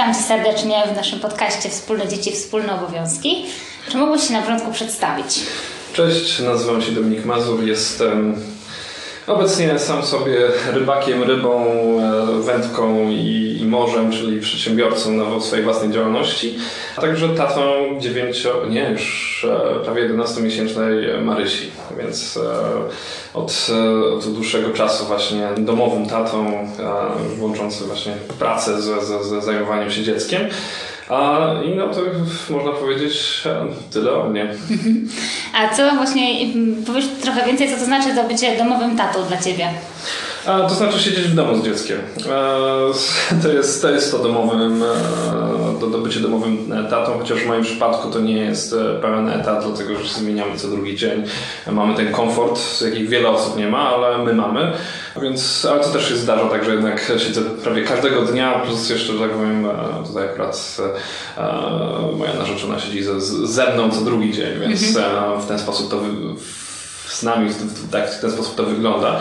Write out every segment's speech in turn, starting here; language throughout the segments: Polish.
Witam Cię serdecznie w naszym podcaście Wspólne Dzieci, Wspólne Obowiązki. Czy mógłbyś się na początku przedstawić? Cześć, nazywam się Dominik Mazur, jestem obecnie sam sobie rybakiem, rybą, e, wędką i, morzem, czyli przedsiębiorcą na swojej własnej działalności, a także tatą dziewięcio, nie już e, prawie 11-miesięcznej Marysi, więc e, od, od dłuższego czasu właśnie domowym tatą, włączący właśnie pracę z, z, z zajmowaniem się dzieckiem. A, I no to można powiedzieć tyle o mnie. A co właśnie, powiesz trochę więcej, co to znaczy to bycie domowym tatą dla Ciebie? A, to znaczy siedzieć w domu z dzieckiem. To jest to, jest to domowym, to, to bycie domowym tatą, chociaż w moim przypadku to nie jest e, pełen etat, dlatego że się zmieniamy co drugi dzień. Mamy ten komfort, jakich wiele osób nie ma, ale my mamy. Więc, ale to też się zdarza tak, że jednak siedzę prawie każdego dnia, plus jeszcze, że tak powiem, e, tutaj akurat e, moja narzeczona siedzi ze, ze mną co drugi dzień, więc mhm. w ten sposób to z nami tak, w ten sposób to wygląda.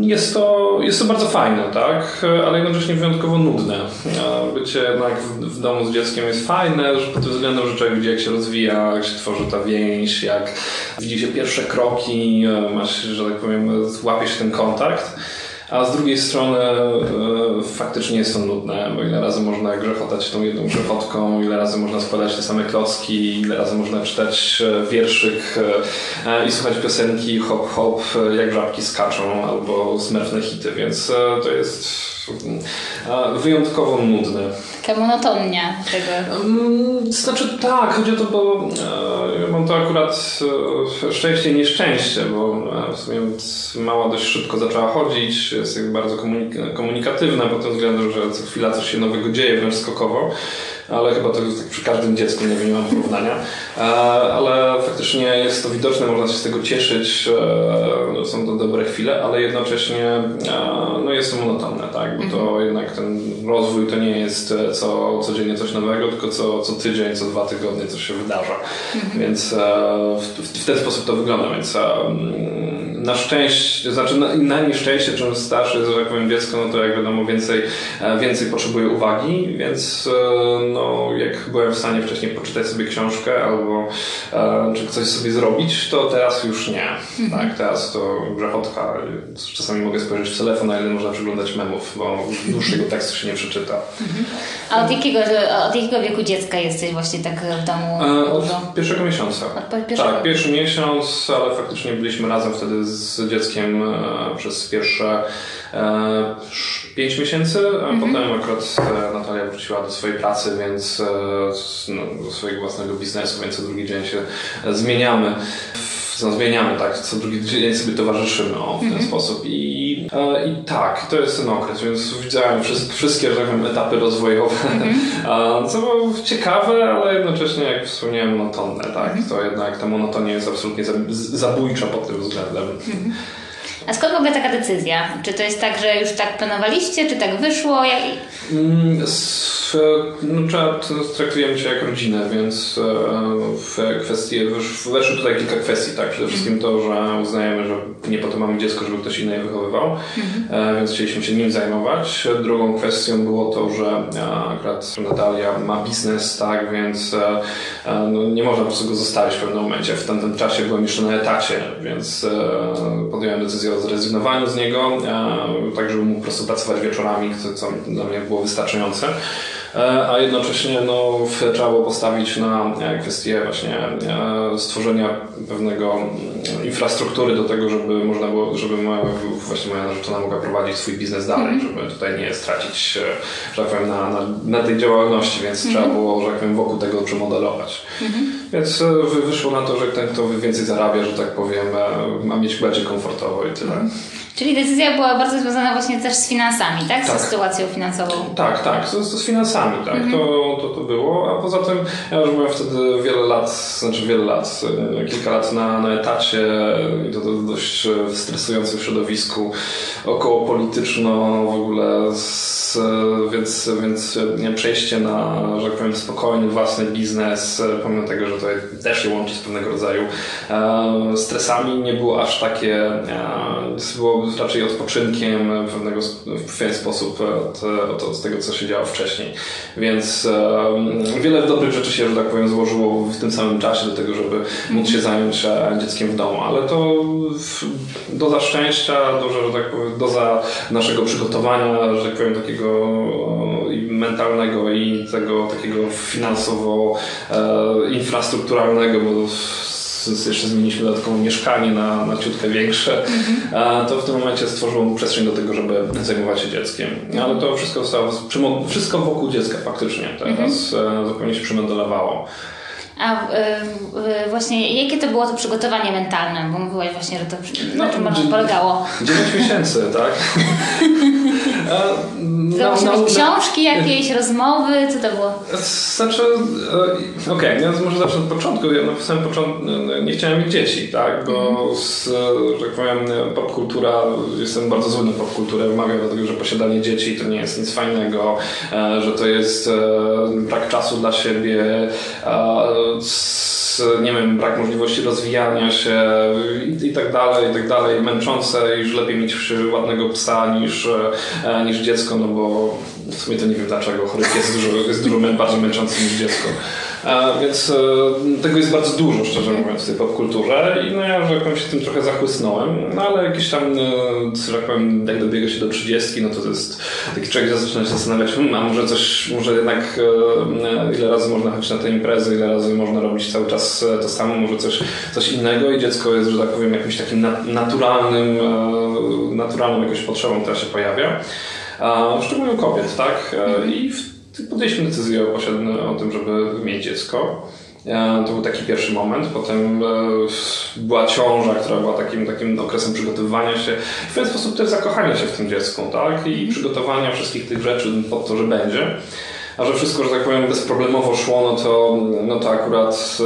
Jest to, jest to bardzo fajne, tak? ale jednocześnie wyjątkowo nudne. Bycie jednak w, w domu z dzieckiem jest fajne, że pod tym względem, że człowiek widzi jak się rozwija, jak się tworzy ta więź, jak widzi się pierwsze kroki, masz, że tak powiem, łapie się ten kontakt. A z drugiej strony e, faktycznie to nudne, bo ile razy można grzechotać tą jedną grzechotką, ile razy można składać te same klocki, ile razy można czytać e, wierszyk e, i słuchać piosenki hop hop, jak żabki skaczą, albo smętne hity, więc to jest wyjątkowo nudne. Taka monotonia tego. Mm, znaczy tak, chodzi o to, bo ja mam to akurat szczęście i nieszczęście, bo w sumie mała dość szybko zaczęła chodzić, jest bardzo komunikatywna pod tym względem, że co chwila coś się nowego dzieje, wręcz skokowo ale chyba to jest tak przy każdym dziecku, nie, wiem, nie mam porównania. E, ale faktycznie jest to widoczne, można się z tego cieszyć, e, są to dobre chwile, ale jednocześnie e, no jest to monotonne, tak? Bo to mhm. jednak ten rozwój to nie jest co, codziennie coś nowego, tylko co, co tydzień, co dwa tygodnie coś się wydarza. Mhm. Więc w, w ten sposób to wygląda, więc na szczęście, znaczy na, na nieszczęście, czym starsze jest, że tak powiem, dziecko, no to jak wiadomo więcej, więcej potrzebuje uwagi, więc no, jak byłem w stanie wcześniej poczytać sobie książkę albo e, czy coś sobie zrobić, to teraz już nie. Mhm. Tak, teraz to grzechotka. Czasami mogę spojrzeć w telefon, a ile można przeglądać memów, bo dłuższego tekstu się nie przeczyta. Mhm. A od jakiego, od jakiego wieku dziecka jesteś właśnie tak w domu? E, od pierwszego miesiąca. Od pierwszego? Tak, pierwszy miesiąc, ale faktycznie byliśmy razem wtedy z dzieckiem e, przez pierwsze e, 5 miesięcy, a mm -hmm. potem akurat e, Natalia wróciła do swojej pracy, więc e, no, do swojego własnego biznesu, więc co drugi dzień się zmieniamy. No, zmieniamy, tak, co drugi dzień sobie towarzyszymy o, w ten mm -hmm. sposób. I, e, I tak, to jest ten okres, więc widziałem wszystkie, wszystkie że tak powiem, etapy rozwojowe, mm -hmm. co było ciekawe, ale jednocześnie, jak wspomniałem, monotonne, tak, mm -hmm. to jednak ta monotonia jest absolutnie zabójcza pod tym względem. A skąd w ogóle taka decyzja? Czy to jest tak, że już tak planowaliście, czy tak wyszło? Jak... Mm, no, traktujemy Cię jak rodzinę, więc e, w kwestii, weszły tutaj kilka kwestii, tak? Przede wszystkim to, że uznajemy, że nie po to mamy dziecko, żeby ktoś inny je wychowywał, mhm. Więc chcieliśmy się nim zajmować. Drugą kwestią było to, że e, akurat Natalia ma biznes, tak, więc no, nie można po prostu go zostawić w pewnym momencie. W tamtym czasie byłem jeszcze na etacie, więc podjąłem decyzję o zrezygnowaniu z niego, tak żeby mógł po prostu pracować wieczorami, co dla mnie było wystarczające. E, a jednocześnie no, trzeba było postawić na e, kwestię właśnie e, stworzenia pewnego mm, infrastruktury do tego, żeby można było, żeby moja, właśnie moja narzeczona mogła prowadzić swój biznes dalej, mm -hmm. żeby tutaj nie stracić, że tak powiem, na, na, na tej działalności, więc mm -hmm. trzeba było, że tak powiem, wokół tego przemodelować. Mm -hmm. Więc wyszło na to, że ten, kto więcej zarabia, że tak powiem, ma mieć bardziej komfortowo i tyle. Czyli decyzja była bardzo związana właśnie też z finansami, tak? tak. Z sytuacją finansową. Tak, tak, z, z finansami, tak. Mhm. To, to, to było. A poza tym ja już byłem wtedy wiele lat, znaczy wiele lat, e, kilka lat na, na etacie i to, to dość stresującym środowisku około polityczno w ogóle, z, więc, więc przejście na, że tak powiem, spokojny własny biznes, pomimo tego, że to też się łączy z pewnego rodzaju e, stresami, nie było aż takie, e, raczej odpoczynkiem pewnego, w pewien sposób od, od, od, tego, co się działo wcześniej. Więc um, wiele dobrych rzeczy się, że tak powiem, złożyło w tym samym czasie do tego, żeby móc się zająć e, dzieckiem w domu, ale to w, doza szczęścia, że tak powiem, doza naszego przygotowania, że tak powiem, takiego i mentalnego i tego takiego finansowo e, infrastrukturalnego, bo jeszcze zmieniliśmy dodatkowo mieszkanie na, na ciutkę większe, mm-hmm. to w tym momencie stworzyło przestrzeń do tego, żeby zajmować się dzieckiem. Ale to wszystko zostało, wszystko wokół dziecka faktycznie teraz mm-hmm. zupełnie się przymodelowało. A y, właśnie jakie to było to przygotowanie mentalne? Bo mówiłaś właśnie, że to na czym może polegało? 9 miesięcy, tak? no, no, książki jakieś, rozmowy, co to było? Znaczy, e, okej, okay, może zacznę od początku. Ja na samym początku nie chciałem mieć dzieci, tak? Bo mm. z, że tak powiem, popkultura, jestem bardzo zły na popkulturę, wymawiam dlatego, że posiadanie dzieci to nie jest nic fajnego, e, że to jest e, brak czasu dla siebie, nie wiem, brak możliwości rozwijania się i, i tak dalej, i tak dalej, męczące, już lepiej mieć ładnego psa niż, e, niż dziecko, no bo w sumie to nie wiem dlaczego, chorych jest dużo, jest dużo bardziej męczący niż dziecko. Więc e, tego jest bardzo dużo, szczerze mówiąc, w tej popkulturze i no ja, że się tym trochę zachłysnąłem, no ale jakieś tam, e, że tak powiem, jak dobiega się do 30, no to, to jest taki człowiek zaczyna się zastanawiać, hmm, a może coś, może jednak e, ile razy można chodzić na te imprezy, ile razy można robić cały czas to samo, może coś, coś innego i dziecko jest, że tak powiem, jakimś takim naturalnym, naturalną jakąś potrzebą, która się pojawia. Szczególnie u kobiet, tak? I w podjęliśmy decyzję o, o tym, żeby mieć dziecko. To był taki pierwszy moment. Potem e, była ciąża, która była takim, takim okresem przygotowywania się. W ten sposób też zakochania się w tym dziecku, tak? I przygotowania wszystkich tych rzeczy pod to, że będzie. A że wszystko, że tak powiem, bezproblemowo szło, no to, no to akurat e,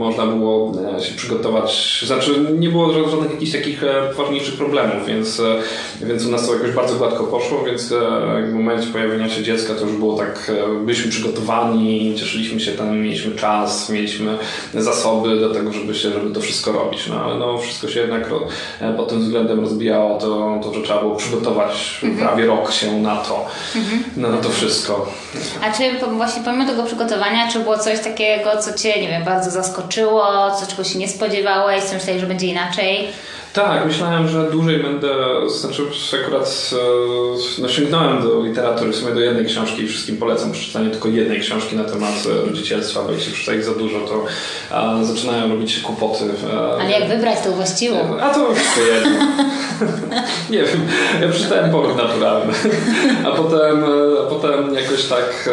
można było e, się przygotować, znaczy nie było żadnych jakichś takich e, ważniejszych problemów, więc, e, więc u nas to jakoś bardzo gładko poszło, więc w momencie pojawienia się dziecka to już było tak, byliśmy przygotowani, cieszyliśmy się tam, mieliśmy czas, mieliśmy zasoby do tego, żeby się, żeby to wszystko robić, no ale no wszystko się jednak pod tym względem rozbijało, to, to że trzeba było przygotować mhm. prawie rok się na to, na to wszystko. A czy właśnie pomimo tego przygotowania, czy było coś takiego, co Cię, nie wiem, bardzo zaskoczyło zaskoczyło, co czego się nie spodziewałeś, co myślałeś, że będzie inaczej? Tak, myślałem, że dłużej będę, znaczy akurat e, no, sięgnąłem do literatury, w sumie do jednej książki i wszystkim polecam przeczytanie tylko jednej książki na temat e, rodzicielstwa, bo jeśli przeczyta ich za dużo, to a, zaczynają robić się kłopoty. A, Ale jak wybrać tą właściwą? A to wszystko jedno. nie wiem, ja przeczytałem poród naturalny, a potem, e, a potem jakoś tak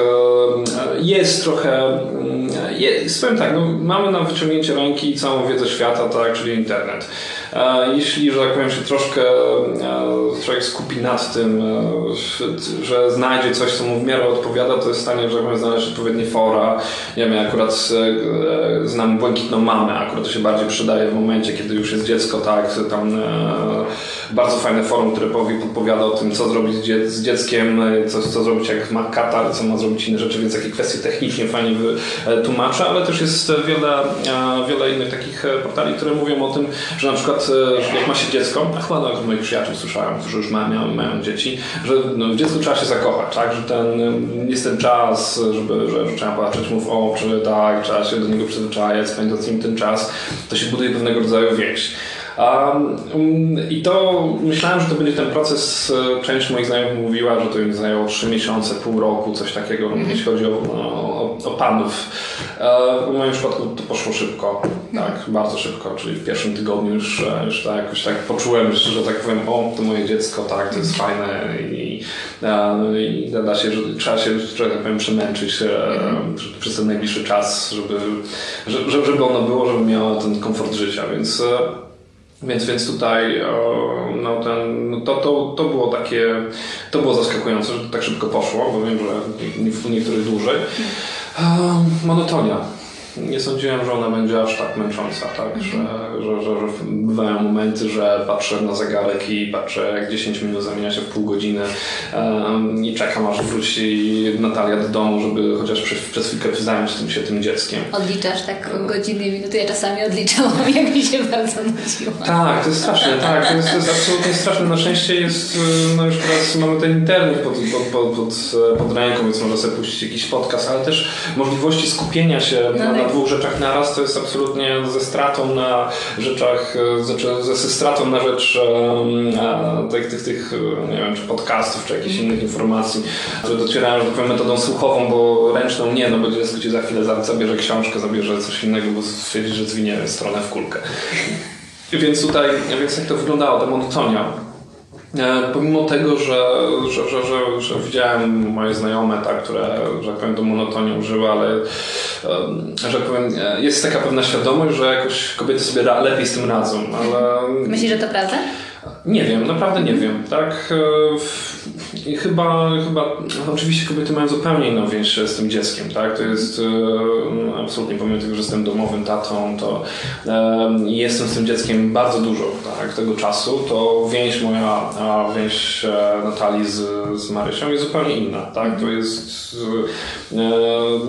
jest trochę, mm, jest, powiem tak, no, mamy na wyciągnięcie ręki całą wiedzę świata, tak, czyli internet. Jeśli, że tak powiem, się troszkę e, człowiek skupi nad tym, e, że znajdzie coś, co mu w miarę odpowiada, to jest w stanie, że tak powiem, znaleźć odpowiednie fora. Nie wiem, akurat e, znam błękitną mamę, akurat to się bardziej przydaje w momencie, kiedy już jest dziecko, tak, tam bardzo fajne forum, które podpowiada o tym, co zrobić z dzieckiem, co, co zrobić jak ma katar, co ma zrobić inne rzeczy, więc jakie kwestie technicznie fajnie tłumaczę, ale też jest wiele, wiele innych takich portali, które mówią o tym, że na przykład E, jak ma się dziecko, a chyba nawet moich przyjaciół słyszałem, którzy już mają, mają dzieci, że no, w dziecku trzeba się zakochać, tak? Że ten, jest ten czas, żeby, że, że trzeba patrzeć mu w oczy, tak? Trzeba się do niego przyzwyczajać, spędzać z nim ten czas. To się buduje pewnego rodzaju więź. Um, I to myślałem, że to będzie ten proces. Część moich znajomych mówiła, że to im zajęło 3 miesiące, pół roku, coś takiego, mm. jeśli chodzi o, o, o panów. W moim przypadku to poszło szybko, tak, bardzo szybko, czyli w pierwszym tygodniu już, już tak, jakoś tak poczułem, że tak powiem, o, to moje dziecko, tak, to jest fajne i, i da się, że trzeba się, że tak powiem, przemęczyć mm. przez ten najbliższy czas, żeby, żeby ono było, żeby miało ten komfort życia, więc więc, więc tutaj no ten, no to, to, to było takie, to było zaskakujące, że to tak szybko poszło, bo wiem, że u niektórych dłużej. Monotonia nie sądziłem, że ona będzie aż tak męcząca, tak? Mhm. Że, że, że, że bywają momenty, że patrzę na zegarek i patrzę, jak 10 minut zamienia się w pół godziny um, i czekam, aż wróci Natalia do domu, żeby chociaż przez, przez chwilkę zająć tym się tym dzieckiem. Odliczasz tak godziny i minuty? Ja czasami odliczałam, jak mi się bardzo nudziło. Tak, to jest straszne, tak, to jest, to jest absolutnie straszne. Na szczęście jest, no już teraz mamy ten internet pod, pod, pod, pod, pod ręką, więc można sobie puścić jakiś podcast, ale też możliwości skupienia się no, na, na. Dwóch rzeczach naraz to jest absolutnie ze stratą na rzeczach, e, znaczy ze stratą na rzecz um, tych, tych, tych, nie wiem, czy podcastów, czy jakichś innych informacji, które docierają, że tak powiem, metodą słuchową, bo ręczną nie, no bo dziecko ci za chwilę zabierze książkę, zabierze coś innego, bo stwierdzi, że zwinie stronę w kulkę. Więc tutaj, więc jak to wyglądało, ta monotonia pomimo tego, że, że, że, że, że widziałem moje znajome, tak, które, że tak powiem, do monotonii użyły, ale że tak powiem, e, jest taka pewna świadomość, że jakoś kobiety sobie lepiej z tym radzą, ale... Myślisz, że to prawda? Nie wiem, naprawdę nie wiem, tak? E, I chyba, chyba, oczywiście kobiety mają zupełnie inną więź z tym dzieckiem, tak? To jest e, absolutnie, pomimo tego, że jestem domowym tatą, to jestem z tym dzieckiem bardzo dużo, tak? Tego czasu, to więź moja, a więź e, Natalii z, z Marysią jest zupełnie inna, tak? To jest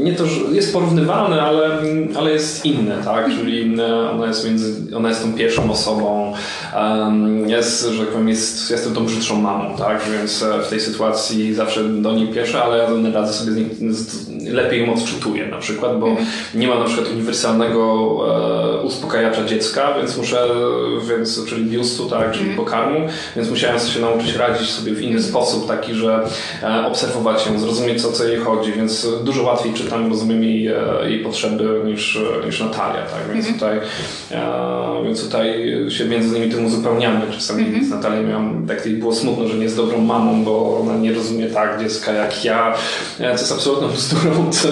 nie to, że jest porównywalne, ale, ale jest inne, tak? Czyli ona jest między, ona jest tą pierwszą osobą, jest że tak powiem, jest, jestem tą brzydszą mamą, tak? Więc e, w tej sytuacji zawsze do niej pieszę, ale radzę sobie z niej, z, lepiej ją odczytuję na przykład, bo mm. nie ma na przykład uniwersalnego e, uspokajacza dziecka, więc muszę, więc, czyli biustu, tak, czyli mm. pokarmu, więc musiałem się nauczyć radzić sobie w inny mm. sposób, taki, że e, obserwować ją, zrozumieć co, co jej chodzi, więc dużo łatwiej czytam, rozumiem jej, e, jej potrzeby niż, niż Natalia, tak, więc mm. tutaj e, więc tutaj się między nimi tym uzupełniamy czasami mm -hmm. z Natalią miałam, tak jej było smutno, że nie jest dobrą mamą, bo ona nie rozumie tak dziecka jak ja, co jest absolutną bzdurą, co,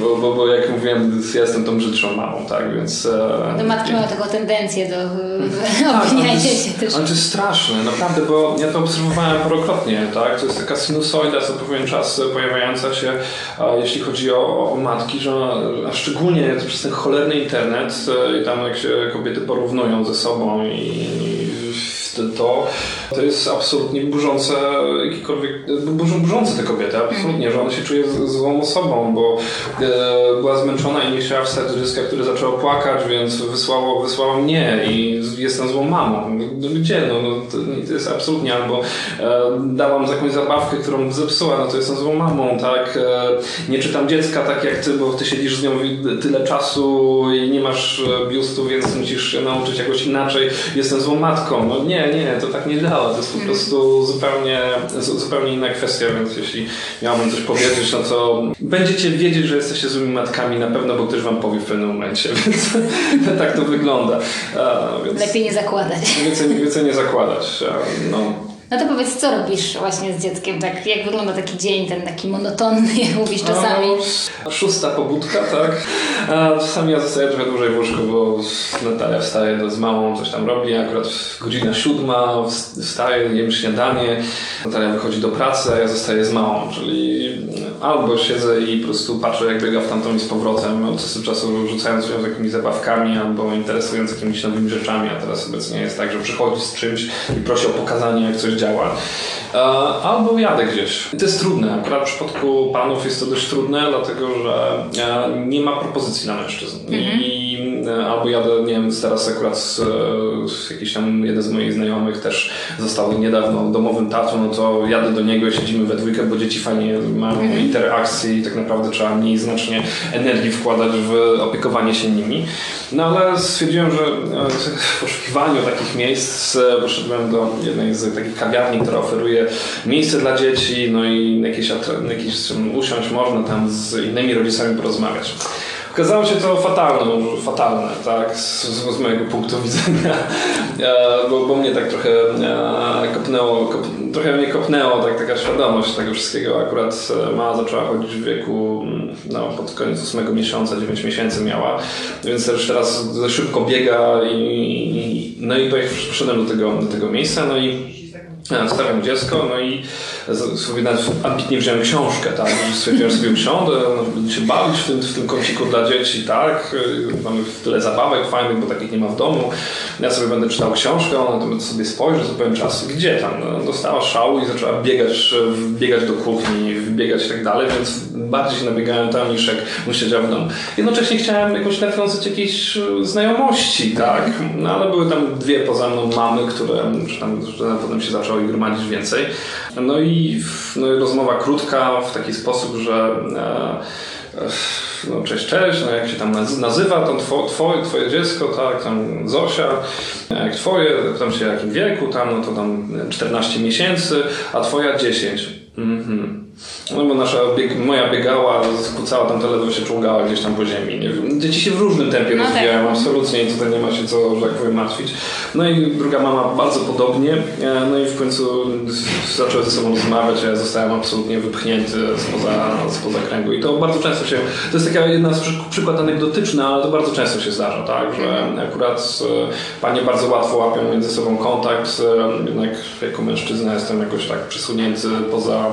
bo, bo, bo jak mówiłem, ja jestem tą brzydszą mamą, tak, więc... E, do matki mają taką tendencję do tak, obwiniania się też. Ale to jest straszne, naprawdę, bo ja to obserwowałem parokrotnie, tak, to jest taka sinusoida co pewien czas pojawiająca się, jeśli chodzi o, o matki, że a szczególnie przez ten cholerny internet e, i tam jak się kobiety porównują ze sobą i to, to jest absolutnie burzące jakikolwiek, burzące te kobiety, absolutnie, że ona się czuje złą osobą, bo e, była zmęczona i nie chciała wstać do dziecka, które zaczęło płakać, więc wysłało, wysłała mnie i jestem złą mamą. Gdzie? No, no to, to, jest absolutnie, albo e, dałam jakąś zabawkę, którą zepsuła, no to jestem złą mamą, tak? E, nie czytam dziecka tak jak ty, bo ty siedzisz z nią tyle czasu i nie masz e, biustu, więc musisz się nauczyć jakoś inaczej, jestem złą matką. No nie, nie, to tak nie działa. To jest po prostu zupełnie, zupełnie inna kwestia, więc jeśli miałbym coś powiedzieć, no to będziecie wiedzieć, że jesteście złymi matkami na pewno, bo ktoś wam powie w pewnym momencie, więc tak to wygląda. Więc Lepiej nie zakładać. Więcej, więcej nie zakładać. No. No to powiedz, co robisz właśnie z dzieckiem? Tak, jak wygląda taki dzień, ten taki monotonny, jak mówisz czasami? No, szósta pobudka, tak. A czasami ja zostaję trochę dłużej w łóżku, bo Natalia wstaje z małą, coś tam robi. Akurat godzina siódma, wstaje, jem śniadanie. Natalia wychodzi do pracy, a ja zostaję z małą, czyli albo siedzę i po prostu patrzę, jak biega w tamtą i z powrotem, od czasu czasu rzucając się jakimiś zabawkami albo interesując jakimiś nowymi rzeczami, a teraz obecnie jest tak, że przychodzi z czymś i prosi o pokazanie, jak coś działa. E, albo jadę gdzieś. To jest trudne. Akurat w przypadku panów jest to dość trudne, dlatego że e, nie ma propozycji na mężczyzn. Mhm. I albo jadę, nie wiem, teraz akurat jakiś tam jeden z moich znajomych też został niedawno domowym tatą, no to jadę do niego i siedzimy we dwójkę, bo dzieci fajnie mają mhm. interakcje i tak naprawdę trzeba mniej znacznie energii wkładać w opiekowanie się nimi. No ale stwierdziłem, że w poszukiwaniu takich miejsc poszedłem do jednej z takich kawiarni, która oferuje miejsce dla dzieci, no i jakieś, jakieś usiąść można tam z innymi rodzicami porozmawiać. Okazało się to fatalne, fatalne, tak, z, z mojego punktu widzenia, e, bo, bo mnie tak trochę e, kopnęło, kop, trochę mnie kopnęło tak, taka świadomość tego wszystkiego. Akurat e, mała zaczęła chodzić w wieku, mm, no, pod koniec ósmego miesiąca, 9 miesięcy miała, więc też teraz szybko biega i, no i przyszedłem do tego, do tego miejsca, no i stawiam dziecko, no i sobie nawet ambitnie wziąłem książkę, tak, stwierdziłem sobie usiądę, no, się bawić w tym, w tym kąciku dla dzieci, tak, mamy tyle zabawek fajnych, bo takich nie ma w domu, ja sobie będę czytał książkę, ona to sobie spojrzę, to powiem czas, gdzie tam, no, dostała szału i zaczęła biegać, biegać do kuchni, biegać i tak dalej, więc bardziej się nabiegałem tam niż jak siedział w domu. Jednocześnie chciałem jakoś nawiązać jakieś znajomości, tak, no, ale były tam dwie poza mną mamy, które, że tam, potem się ich gromadzić więcej, no i no i rozmowa krótka w taki sposób, że e, no cześć, cześć, no jak się tam nazywa, to twoje, twoje dziecko, tak, tam Zosia, jak twoje, tam się w jakim wieku, tam, no to tam 14 miesięcy, a twoja 10. Mhm. No bo nasza bieg, moja biegała, skłócała tam ledwo się czołgała gdzieś tam po ziemi. Nie. Dzieci się w różnym tempie no tak. rozwijają, tak. absolutnie i tutaj nie ma się co, że tak powiem, martwić. No i druga mama bardzo podobnie. E, no i w końcu zaczęły ze sobą rozmawiać, a ja zostałem absolutnie wypchnięty spoza, spoza kręgu. I to bardzo często się, to jest taka jedna z przykład anegdotyczny, ale to bardzo często się zdarza, tak, że mhm. akurat e, panie bardzo łatwo łapią między sobą kontakt, e, jednak jako mężczyzna jestem jakoś tak przysunięty poza,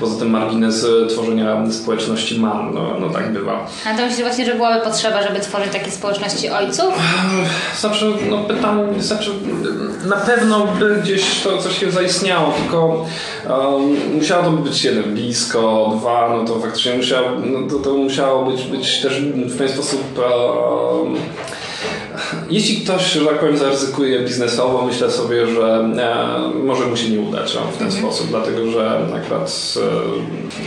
poza tym margines tworzenia społeczności mam. No, no tak bywa. A to myślisz właśnie, że byłaby potrzeba, żeby tworzyć takie społeczności ojców? Znaczy, no pytam, znaczy na pewno by gdzieś to coś się zaistniało, tylko um, musiało to być jeden blisko, dwa, no to faktycznie musiało, no to, to musiało być, być też w ten sposób um, jeśli ktoś, że tak powiem, zaryzykuje biznesowo, myślę sobie, że e, może mu się nie udać no, w ten mm-hmm. sposób, dlatego że akurat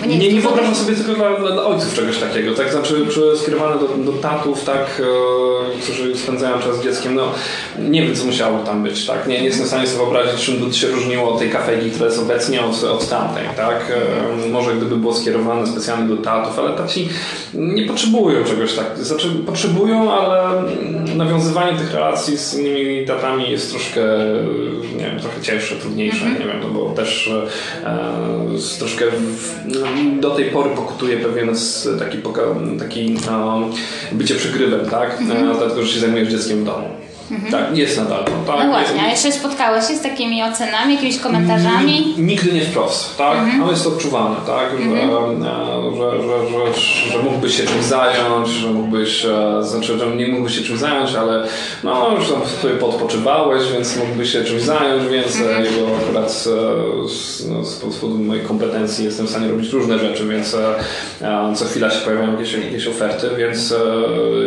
e, nie, nie, nie wyobrażam sobie tylko dla, dla, ojców czegoś takiego, tak? Znaczy skierowane do, do tatów, tak, e, którzy spędzają czas z dzieckiem, no nie wiem, co musiało tam być, tak? Nie, nie jestem w stanie sobie wyobrazić, czym by się różniło od tej kafejki, która jest obecnie od, od tamtej, tak? E, może gdyby było skierowane specjalnie do tatów, ale taci nie potrzebują czegoś tak, znaczy potrzebują, ale nawiązywanie tych relacji z innymi datami jest troszkę, nie wiem, trochę cięższe, trudniejsze, mm -hmm. nie wiem, no bo też e, troszkę w, do tej pory pokutuje pewien taki, taki um, bycie przygrywem, tak? Mm -hmm. Dlatego, że się zajmujesz dzieckiem w domu. Mhm. Tak, jest nadal. No, tak, no właśnie, a jeszcze spotkałeś się z takimi ocenami, jakimiś komentarzami? Nigdy nie wprost, tak? Mhm. Ale jest to odczuwane, tak? Że, mhm. że, że, że, że, mógłbyś się czymś zająć, że mógłbyś, e, znaczy, że nie mógłbyś się czymś zająć, ale no, już tam sobie podpoczywałeś, więc mógłbyś się czymś zająć więcej, mhm. bo akurat e, no, z powodu mojej kompetencji jestem w stanie robić różne rzeczy, więc e, co chwila się pojawiają jakieś, jakieś oferty, więc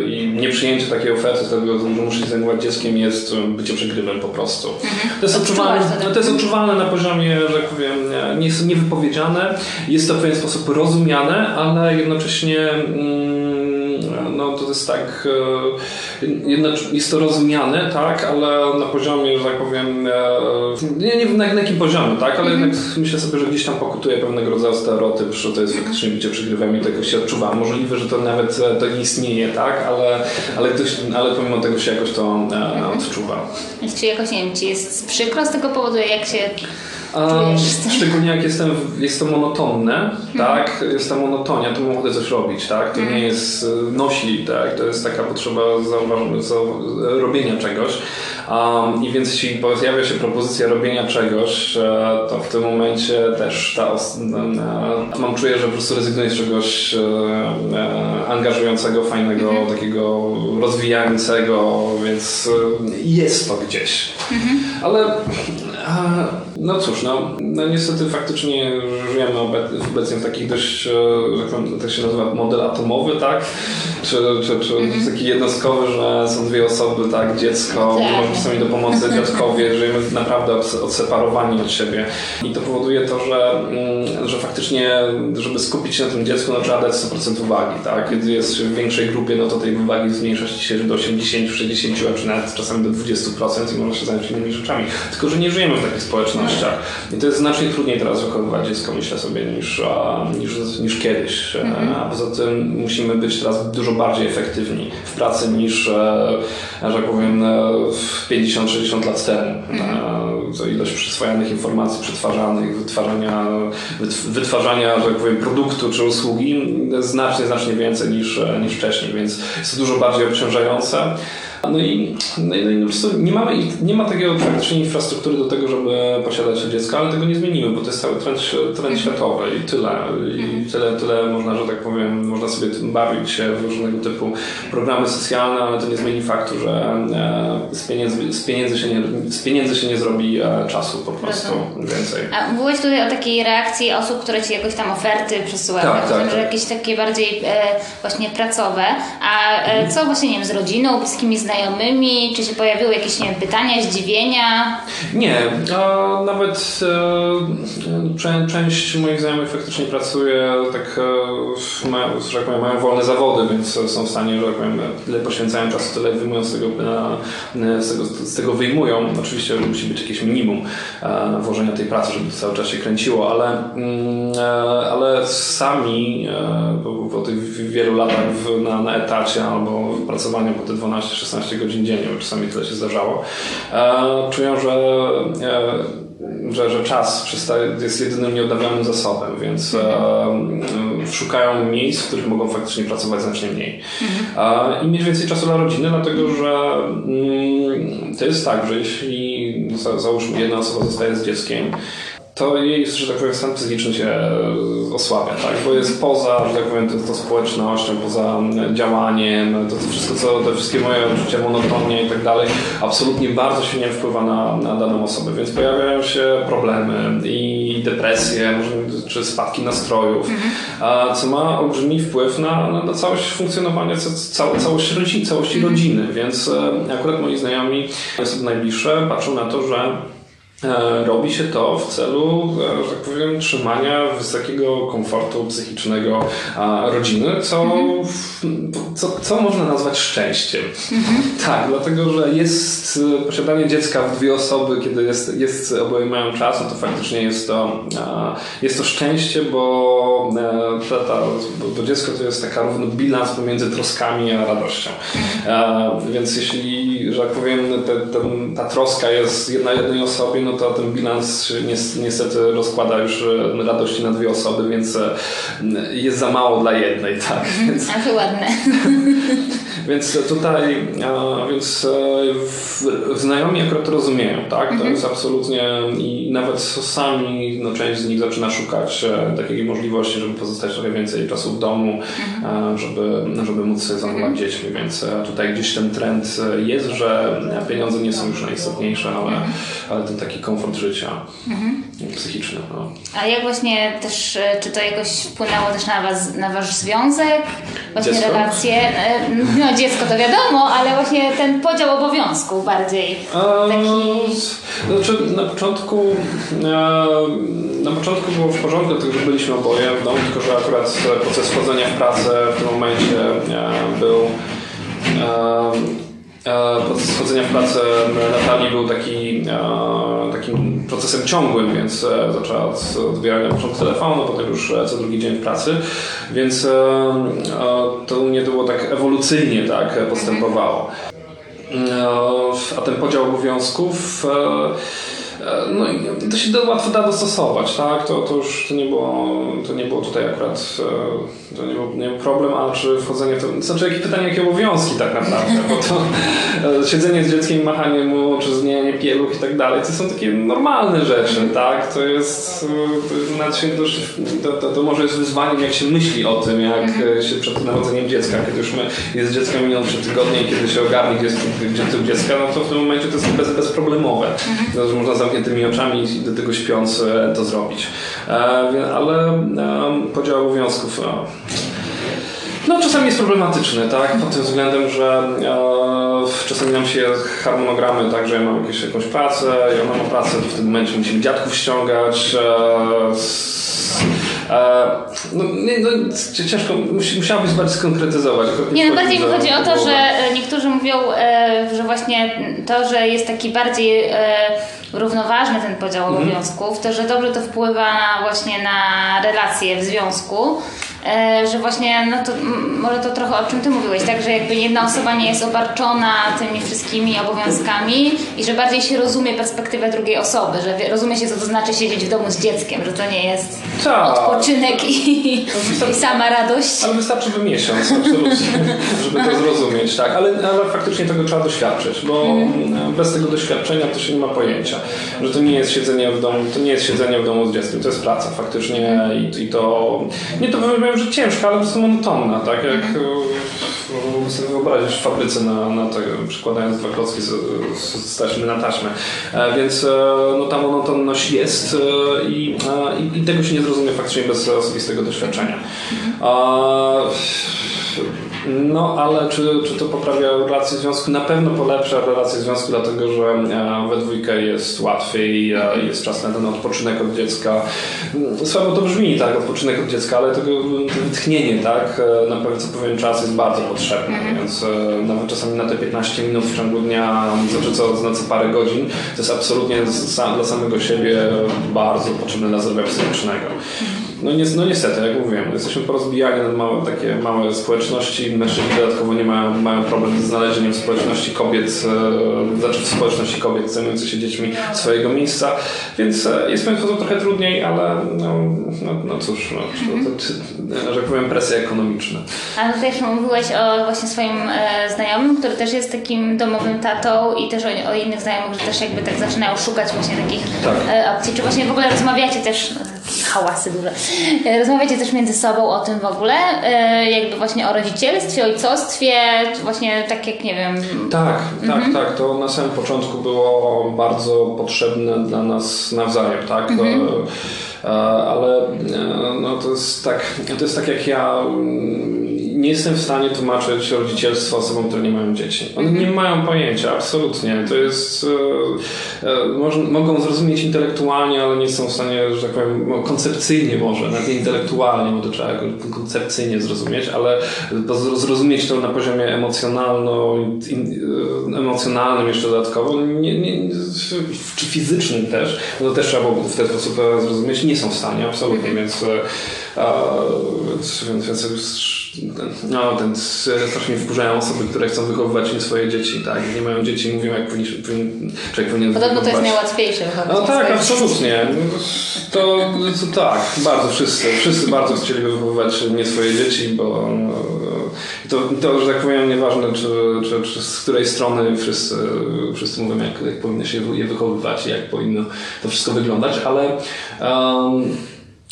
i nieprzyjęcie takiej oferty, to że muszę się zajmować dzieckiem jest bycie przegrywem po prostu. Mhm. To, jest odczuwalne, to, to jest odczuwalne na poziomie, że tak powiem, nie jest niewypowiedziane, jest to w pewien sposób rozumiane, ale jednocześnie mm, no, to jest tak, e, jest to rozumiane, tak, ale na poziomie, że tak powiem, e, nie, nie wiem na, na jakim poziomie, tak, ale mm -hmm. jednak myślę sobie, że gdzieś tam pokutuje pewnego rodzaju stereotyp, że to jest faktycznie bycie przegrywem i tego się odczuwa. Możliwe, że to nawet e, to nie istnieje, tak, ale, ale, ktoś, ale pomimo tego się jakoś to -hmm. odczuwa. Czy jakoś, nie wiem, ci jest przykro z tego powodu, jak się szczególnie jak jestem, jest to monotonne, mhm. tak? Jest ta monotonia, to mam ochotę coś robić, tak? To mhm. nie jest e, nośli, tak? To jest taka potrzeba robienia czegoś. Um, I więc jeśli pojawia się propozycja robienia czegoś, to w tym momencie też ta mam czuję, że po prostu rezygnuję z czegoś angażującego, fajnego, mhm. takiego rozwijającego, więc jest to gdzieś. Mhm. No cóż, no, no niestety faktycznie żyjemy obecnie w takich dość, jak to się nazywa, model atomowy, tak? Czy, czy, czy mm -hmm. taki jednostkowy, że są dwie osoby, tak? Dziecko, tak. czasami do pomocy dziadkowie, żyjemy naprawdę odseparowani od siebie. I to powoduje to, że, mm, że faktycznie, żeby skupić się na tym dziecku, no trzeba dać 100% uwagi, tak? Kiedy jest w większej grupie, no to tej uwagi zmniejsza się do 80, 60, a czy nawet czasami do 20% i można się zająć innymi rzeczami. Tylko, że nie żyjemy w takich społecznościach. I to jest znacznie trudniej teraz wychowywać dziecko, myślę sobie, niż, niż, niż kiedyś. Mhm. A poza tym musimy być teraz dużo bardziej efektywni w pracy niż, e, że tak powiem, 50-60 lat temu. Mhm. To ilość przyswajanych informacji, przetwarzanych, wytwarzania, wytwarzania, że tak powiem, produktu czy usługi znacznie, znacznie więcej niż, e, niż wcześniej, więc jest to dużo bardziej obciążające. No i, no i, no i po prostu nie, mamy, nie ma takiego praktycznie infrastruktury do tego, żeby posiadać dziecko, ale tego nie zmienimy, bo to jest cały trend, trend światowy i tyle. I tyle, tyle można, że tak powiem, można sobie bawić się w różnego typu programy socjalne, ale to nie zmieni faktu, że e, z pieniędzy, z pieniędzy, się, nie, z pieniędzy się nie zrobi e, czasu po prostu więcej. A mówiłeś tutaj o takiej reakcji osób, które ci jakoś tam oferty przesyłają, tak, tak, tak, że jakieś takie bardziej e, właśnie pracowe. A e, co właśnie, nie wiem, z rodziną, bliskimi znajomymi, znajomymi? Czy się pojawiły jakieś nie wiem, pytania, zdziwienia? Nie, a nawet e, część moich znajomych faktycznie pracuje, tak, e, mają, że tak powiem, mają wolne zawody, więc są w stanie, że tak powiem, tyle poświęcają czasu, tyle wyjmują z tego, z tego, z tego wyjmują. Oczywiście musi być jakieś minimum e, włożenia tej pracy, żeby to cały czas się kręciło, ale, mm, e, ale sami e, po, po tych wielu latach w, na, na etacie albo pracowaniu po te 12-16 12 godzin dziennie, bo czasami tyle się zdarzało, e, czują, że e, że, że czas jest jedynym nieodnawialnym zasobem, więc e, szukają miejsc, w których mogą faktycznie pracować znacznie mniej. Mhm. I mieć więcej czasu dla rodziny, dlatego że mm, to jest tak, że jeśli załóżmy jedna osoba zostaje z dzieckiem, to jej, że tak powiem, stan psychiczny się osłabia, tak? bo jest poza, że tak powiem, to, to społecznością, poza działaniem, to, to wszystko, co, te wszystkie moje uczucia, monotonie i tak dalej, absolutnie bardzo się nie wpływa na, na daną osobę, więc pojawiają się problemy i depresje, może, czy spadki nastrojów, mhm. co ma olbrzymi wpływ na, na, na całość funkcjonowania ca, całość rodziny, całości mhm. rodziny, więc e, akurat moi znajomi, osoby najbliższe patrzą na to, że E, robi się to w celu, e, że tak powiem, trzymania wysokiego komfortu psychicznego rodziny, co, co, co można nazwać szczęściem. Mhm. Tak, dlatego, że jest e, posiadanie dziecka w dwie osoby, kiedy jest, jest oboje mają czas, no to faktycznie jest to, jest to szczęście, bo, ta, ta, bo dziecko to jest taka równy bilans pomiędzy troskami a radością. Mhm. Więc jeśli, że tak powiem, te, ta troska jest jedna jednej osobie, no to ten bilans niestety rozkłada już e, radości na dwie osoby, więc e, jest za mało dla jednej, tak? Mhm. Więc, A to ładne. więc tutaj, więc e, znajomi akurat to rozumieją, tak? To mhm. jest absolutnie i nawet sami, no część z nich zaczyna szukać takiej możliwości, żeby pozostać trochę więcej czasu w domu, mhm. żeby, żeby móc sobie zajmować dziećmi, więc tutaj gdzieś ten trend jest, że pieniądze nie są już najistotniejsze, ale, ale ten taki komfort życia mhm. psychiczny. No. A jak właśnie też, e, czy to jakoś wpłynęło też na was, na wasz związek? Właśnie dziecko? relacje? E, no dziecko to wiadomo, ale właśnie ten podział obowiązków bardziej. Taki... Znaczy na początku e, na początku było w porządku, tylko że byliśmy oboje w domu, tylko że akurat proces wchodzenia w pracę w tym momencie był Proces wchodzenia w pracę Natalii był taki, takim procesem ciągłym, więc e, zaczęła od odbierania na początku telefonu, potem już e, co drugi dzień w pracy, więc e, to u mnie było tak ewolucyjnie tak postępowało. A ten podział obowiązków no to się da, łatwo da dostosować, tak? To, to już to nie, było, to nie było tutaj akurat to nie był, nie był problem, a czy wchodzenie w to... Znaczy, jakie pytanie, jakie obowiązki tak naprawdę, bo to siedzenie z dzieckiem, machanie mu, czy zmienianie pieluch i tak dalej, to są takie normalne rzeczy, tak? To jest... To, to, to może jest wyzwaniem, jak się myśli o tym, jak mhm. się przed narodzeniem dziecka, kiedy już my, jest dziecko minął trzy tygodnie i kiedy się ogarnie, gdzie jest, gdzie dziecka, no to w tym momencie to jest bez, bezproblemowe. Mhm. To, można zamkniętymi oczami i do tego śpiąc e, to zrobić. E, ale e, podział obowiązków no czasami jest problematyczny, tak? Pod tym względem, że e, czasami nam się harmonogramy, tak, że ja mam jakieś, jakąś pracę i ona ma pracę, to w tym momencie musimy dziadków ściągać. E, e, no, nie, no, ciężko, musiałabyś bardziej skonkretyzować. Nie, no bardziej mi chodzi o to, że e, niektórzy mówią, e, że właśnie to, że jest taki bardziej równoważny ten podział mhm. obowiązków, to że dobrze to wpływa właśnie na relacje w związku. E, że właśnie, no to może to trochę o czym ty mówiłeś, tak, że jakby jedna osoba nie jest obarczona tymi wszystkimi obowiązkami i że bardziej się rozumie perspektywę drugiej osoby, że rozumie się, co to znaczy siedzieć w domu z dzieckiem, że to nie jest tak. odpoczynek i, i sama radość. Ale wystarczyłby miesiąc, absolutnie, żeby to zrozumieć, tak, ale, ale faktycznie tego trzeba doświadczyć, bo mm. bez tego doświadczenia to się nie ma pojęcia, że to nie jest siedzenie w domu, to nie jest siedzenie w domu z dzieckiem, to jest praca faktycznie i, i to, nie to powiem, że ciężka, ale po prostu monotonna, tak jak mógłbym sobie wyobrazić w fabryce na, na to, przykładając dwa klocki z, z, z taśmy na taśmę. E, więc e, no, ta monotonność jest e, i, i, i, tego się nie zrozumie faktycznie bez osobistego doświadczenia. Mhm. No, ale czy, czy to poprawia relacje związku? Na pewno polepsza relacje związku, dlatego że e, we dwójkę jest łatwiej, e, jest czas na ten odpoczynek od dziecka. Mm, słabo to brzmi, tak, odpoczynek od dziecka, ale tego wytchnienie, tak, e, na pewno co pewien czas jest bardzo potrzebny, mhm. więc nawet czasami na te 15 minut w ciągu dnia, znaczy co, na co parę godzin, to jest absolutnie dla samego siebie bardzo potrzebne dla zdrowia psychicznego. Mhm. No, ni no niestety, jak mówiłem, jesteśmy porozbijani na małe, takie małe społeczności. Mężczyźni dodatkowo nie mają, mają problem z znalezieniem społeczności kobiet, e, znaczy w społeczności kobiet zajmujących się dziećmi swojego miejsca, więc e, jest w pewien sposób trochę trudniej, ale no, no, no cóż, no, to, to, że powiem presja ekonomiczna. A też mówiłeś o właśnie swoim e, znajomym, który też jest takim domowym tatą i też o, o, innych znajomych, że też jakby tak zaczynają szukać właśnie takich tak. e, opcji. Czy właśnie w ogóle rozmawiacie też hałasy duże. E, rozmawiacie też między sobą o tym w ogóle, e, jakby właśnie o rodzicielstwie, ojcostwie, właśnie tak jak nie wiem. Tak, tak, mhm. tak. To na samym początku było bardzo potrzebne dla nas nawzajem, tak? Mhm. E, ale no, to jest tak, to jest tak jak ja mm, nie jestem w stanie tłumaczyć rodzicielstwa osobom, które nie mają dzieci. One nie mają pojęcia, absolutnie. To jest. E, e, mogą zrozumieć intelektualnie, ale nie są w stanie, że tak powiem, no, koncepcyjnie może, nawet nie intelektualnie, bo to trzeba koncepcyjnie zrozumieć, ale zrozumieć to na poziomie emocjonalno, in, e, emocjonalnym jeszcze dodatkowo, nie, nie, czy fizycznym też, no to też trzeba było w ten sposób zrozumieć, nie są w stanie, absolutnie, -hmm. więc, więc, więc, więc no, ten, strasznie wkurzają osoby, które chcą wychowywać nie swoje dzieci, tak? Nie mają dzieci, mówią jak powinien, powinien, człowiek powinien Podobno to jest najłatwiejsze wychowywać No tak, absolutnie. To, to, tak, bardzo wszyscy. Wszyscy bardzo chcieliby wychowywać nie swoje dzieci, bo no, to, to, że tak powiem, nieważne czy, czy, czy z której strony wszyscy, wszyscy mówią, jak, jak powinno się je wychowywać i jak powinno to wszystko wyglądać, ale um,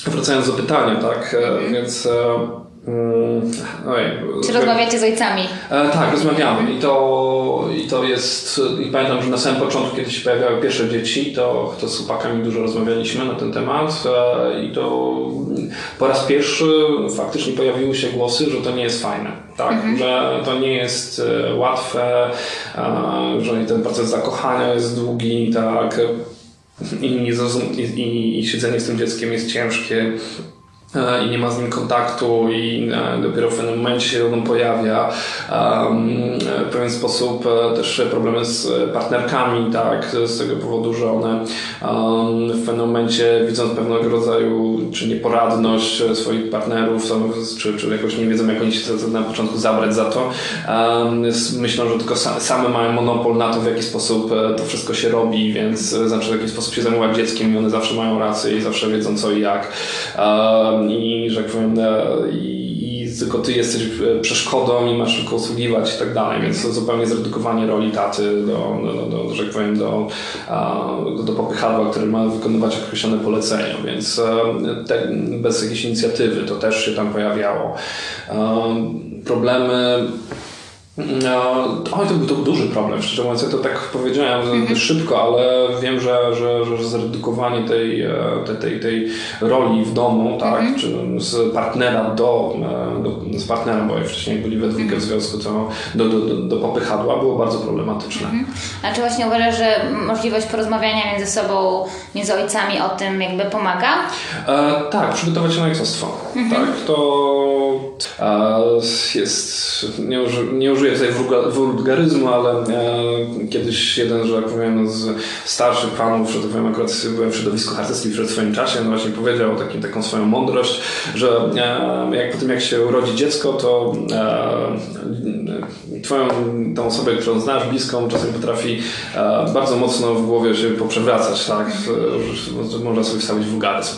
wracając do pytania, tak, mm. więc e, Mm, oj, Czy rozmawiacie z ojcami? E, tak, rozmawiamy i to, i to jest, i pamiętam, że na samym początku, kiedy się pojawiały pierwsze dzieci, to, to z chłopakami dużo rozmawialiśmy na ten temat e, i to po raz pierwszy faktycznie pojawiły się głosy, że to nie jest fajne, tak, mhm. że to nie jest e, łatwe, e, że ten proces zakochania jest długi, tak, i, i, i, siedzenie z tym dzieckiem jest ciężkie i nie ma z nim kontaktu i e, dopiero w pewnym momencie się on pojawia. W pewien sposób e, też problemy z partnerkami, tak, z tego powodu, że one w pewnym momencie widząc pewnego rodzaju czy nieporadność swoich partnerów, czy, czy jakoś nie wiedzą jak oni się na początku zabrać za to, myślą, że tylko same mają monopol na to, w jaki sposób to wszystko się robi, więc znaczy w jaki sposób się zajmować dzieckiem i one zawsze mają rację i zawsze wiedzą co i jak i że jak powiem, e, i, i tylko ty jesteś e, przeszkodą i masz tylko usługiwać i tak dalej, więc to zupełnie zredukowanie roli taty do, do, do, że jak powiem, do, do, popychadła, który ma wykonywać określone polecenia, więc e, te, bez jakiejś inicjatywy to też się tam pojawiało. Problemy no, oj, to był to duży problem, szczerze mówiąc. Ja to tak powiedziałem mm-hmm. szybko, ale wiem, że, że, że zredukowanie tej, e, tej, tej, tej roli w domu, tak, mm-hmm. czy z partnera do, e, do, z partnera, bo wcześniej byli we dwójkę mm-hmm. w związku, to do, do, do, do popychadła było bardzo problematyczne. Mm-hmm. A czy właśnie uważasz, że możliwość porozmawiania między sobą, między ojcami o tym jakby pomaga? E, tak, przygotować się na ojcostwo. Mm-hmm. Tak, to e, jest, nie, uży, nie użyję użyję tutaj wulgaryzmu, ale e, kiedyś jeden, że tak powiem, z starszych panów, że tak powiem, akurat byłem w środowisku harcerskim przed swoim czasie, no właśnie powiedział takim, taką swoją mądrość, że e, jak po tym jak się urodzi dziecko, to e, twoją tą osobę, którą znasz, bliską, czasem potrafi e, bardzo mocno w głowie się poprzewracać, tak? Że można sobie wstawić wulgaryzm.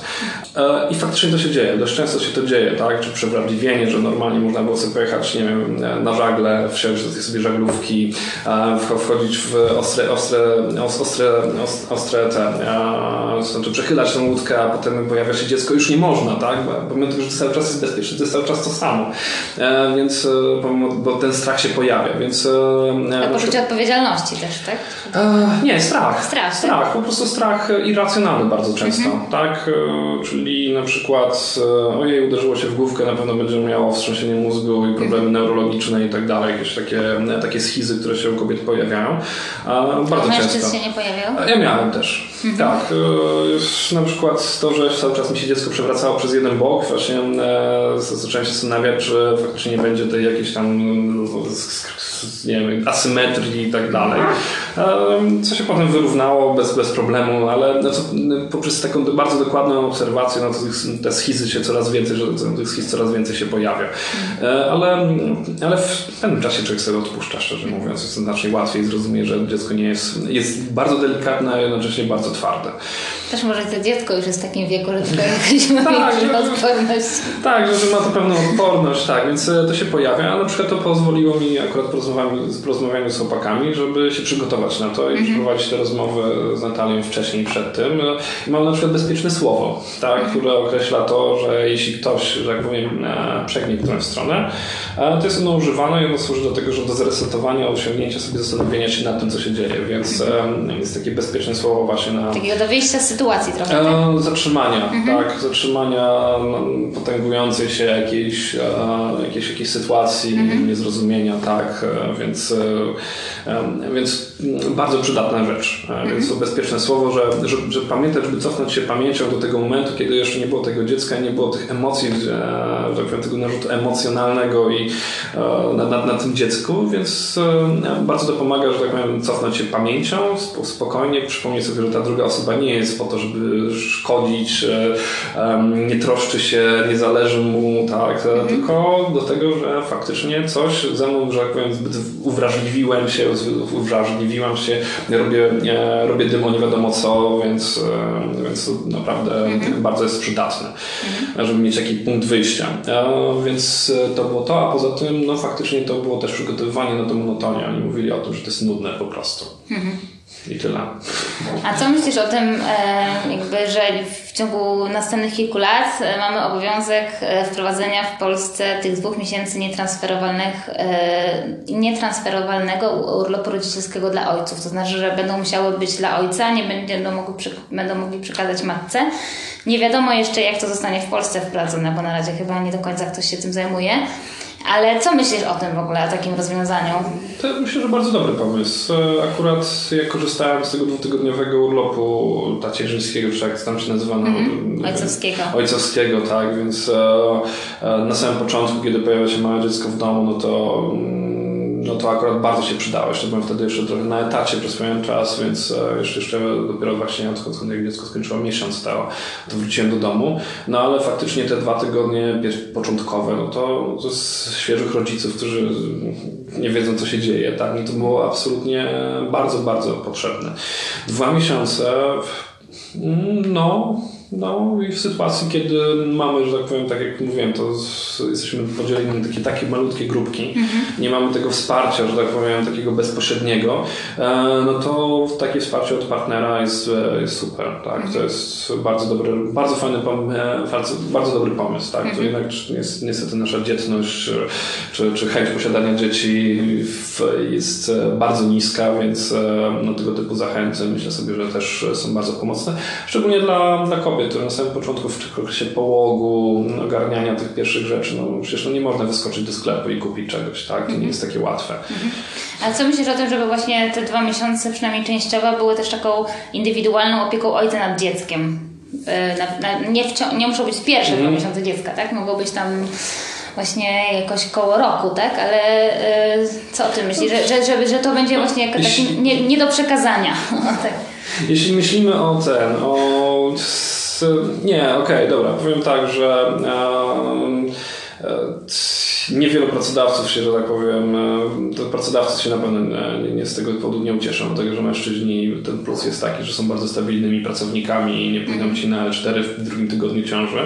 E, I faktycznie to się dzieje, dość często się to dzieje, tak? Czy przewrażliwienie, że normalnie można było sobie pojechać, nie wiem, na żagle w wsiąść do tej sobie żaglówki, wchodzić w ostre, ostre, ostre, ostre te, znaczy przechylać tę łódkę, a potem pojawia się dziecko, już nie można, tak? Bo pomimo tego, że cały czas jest bezpieczny, to jest cały czas to samo. E, więc e, bo ten strach się pojawia, więc... E, a poczucie odpowiedzialności też, tak? Nie, strach. Strach, tak? strach po prostu strach irracjonalny bardzo często, mhm. tak? Czyli na przykład ojej, uderzyło się w główkę, na pewno będzie miało wstrząsienie mózgu i problemy mhm. neurologiczne i tak dalej, jakieś takie, takie schizy, które się u kobiet pojawiają. Bardzo Mężczyzn często. się nie pojawiają? Ja miałem też. Mhm. Tak. E, na przykład to, że cały czas mi się dziecko przewracało przez jeden bok, właśnie e, zacząłem się zastanawiać, czy faktycznie nie będzie tej jakiejś tam nie wiem, asymetrii i tak dalej. Co się potem wyrównało bez, bez problemu, ale no to, poprzez taką bardzo dokładną obserwację, no to te schizy się coraz więcej, że tych schiz coraz więcej się pojawia. E, ale, ale w pewnym czasie człowiek sobie odpuszcza, szczerze mówiąc. Jest znacznie łatwiej zrozumieć, że dziecko nie jest, jest bardzo delikatne, a jednocześnie bardzo twarde. Też może to dziecko już jest w takim wieku, że człowiek ma tak, odporność. Tak, że ma to pewną odporność, tak, więc e, to się pojawia, a na przykład to pozwoliło mi akurat po porozmawianiu z chłopakami, żeby się przygotować na to i mhm. przeprowadzić te rozmowy z Natalią wcześniej przed tym. I mam na przykład bezpieczne słowo, tak, mhm. które określa to, że jeśli ktoś, że tak powiem, e, przegnie którąś stronę, e, to jest ono używane i ono służy do tego, że do zresetowania, osiągnięcia sobie zastanowienia się nad tym, co się dzieje, więc mhm. jest takie bezpieczne słowo właśnie na... Takiego do wyjścia z sytuacji trochę, tak? Zatrzymania, mhm. tak, zatrzymania potęgującej się jakiejś, jakiejś, jakiejś sytuacji, mhm. niezrozumienia, tak, więc, więc bardzo przydatna rzecz. Mhm. Więc to bezpieczne słowo, że, że, że pamiętać, żeby cofnąć się pamięcią do tego momentu, kiedy jeszcze nie było tego dziecka, nie było tych emocji, że tak powiem, tego narzutu emocjonalnego i na, na, na tym dziecku, więc bardzo to pomaga, że tak powiem, cofnąć się pamięcią, spokojnie, przypomnieć sobie, że ta druga osoba nie jest po to, żeby szkodzić, nie troszczy się, nie zależy mu, tak, mhm. tylko do tego, że faktycznie coś ze mną, że tak powiem, zbyt uwrażliwiłem się, uwrażliwiłam się, robię, robię dym nie wiadomo co, więc, e, więc naprawdę mhm. bardzo jest przydatne, mhm. żeby mieć jakiś punkt wyjścia. E, więc e, to było to, a poza tym no faktycznie to było też przygotowywanie na to monotonię. Oni mówili o tym, że to jest nudne po prostu. Mhm. I tyle. A co myślisz o tym, e, jakby, że w ciągu następnych kilku lat e, mamy obowiązek e, wprowadzenia w Polsce tych dwóch miesięcy nietransferowalnych, nietransferowalnego urlopu rodzicielskiego dla ojców? To znaczy, że będą musiały być dla ojca, nie będą mogli, będą mogli przekazać matce. Nie wiadomo jeszcze, jak to zostanie w Polsce wprowadzone, bo na razie chyba nie do końca ktoś się tym zajmuje. Ale co myślisz o tym w ogóle, o takim rozwiązaniu? To myślę, że bardzo dobry pomysł. Akurat ja korzystałem z tego dwutygodniowego urlopu tacierzyńskiego, czy jak tam się nazywa? Mhm. Ojcowskiego. Ojcowskiego, tak, więc e, e, na samym początku, kiedy pojawia się małe dziecko w domu, no to mm, no to akurat bardzo się przydało. Jeszcze byłem wtedy jeszcze trochę na etacie przez pewien czas, więc jeszcze, jeszcze dopiero właśnie odkąd jak dziecko skończyło miesiąc to, to wróciłem do domu. No ale faktycznie te dwa tygodnie początkowe, no to, z świeżych rodziców, którzy nie wiedzą co się dzieje, tak? I to było absolutnie bardzo, bardzo potrzebne. Dwa miesiące, no no i w sytuacji, kiedy mamy, że tak powiem, tak jak mówiłem, to jesteśmy podzieleni na takie, takie malutkie grupki, mhm. nie mamy tego wsparcia, że tak powiem, takiego bezpośredniego, e, no to takie wsparcie od partnera jest, e, jest super, tak? Mhm. To jest bardzo dobry, bardzo fajny pomysł, bardzo, bardzo dobry pomysł, tak? To mhm. jednak jest niestety nasza dzietność, czy, czy chęć posiadania dzieci jest bardzo niska, więc e, no, tego typu zachęty myślę sobie, że też są bardzo pomocne, szczególnie dla, dla kobiet kobiet, które na samym początku w okresie połogu, ogarniania tych pierwszych rzeczy, no przecież no nie można wyskoczyć do sklepu i kupić czegoś, tak? To nie jest takie łatwe. A co myślisz o tym, żeby właśnie te dwa miesiące, przynajmniej częściowo, były też taką indywidualną opieką ojca nad dzieckiem? E, na, na, nie, nie muszą być pierwsze dwa mhm. miesiące dziecka, tak? Mogą być tam właśnie jakoś koło roku, tak? Ale y, co o tym myślisz? Że, że, żeby, że to będzie właśnie jako taki nie, nie do przekazania. tak. Jeśli myślimy o ten, o nie, okej, okay, dobra. Powiem tak, że niewielu pracodawców się, że tak powiem, to pracodawcy się na pewno nie, nie z tego powodu nie ucieszą, dlatego że mężczyźni, ten plus jest taki, że są bardzo stabilnymi pracownikami i nie pójdą ci na L4 w drugim tygodniu ciąży,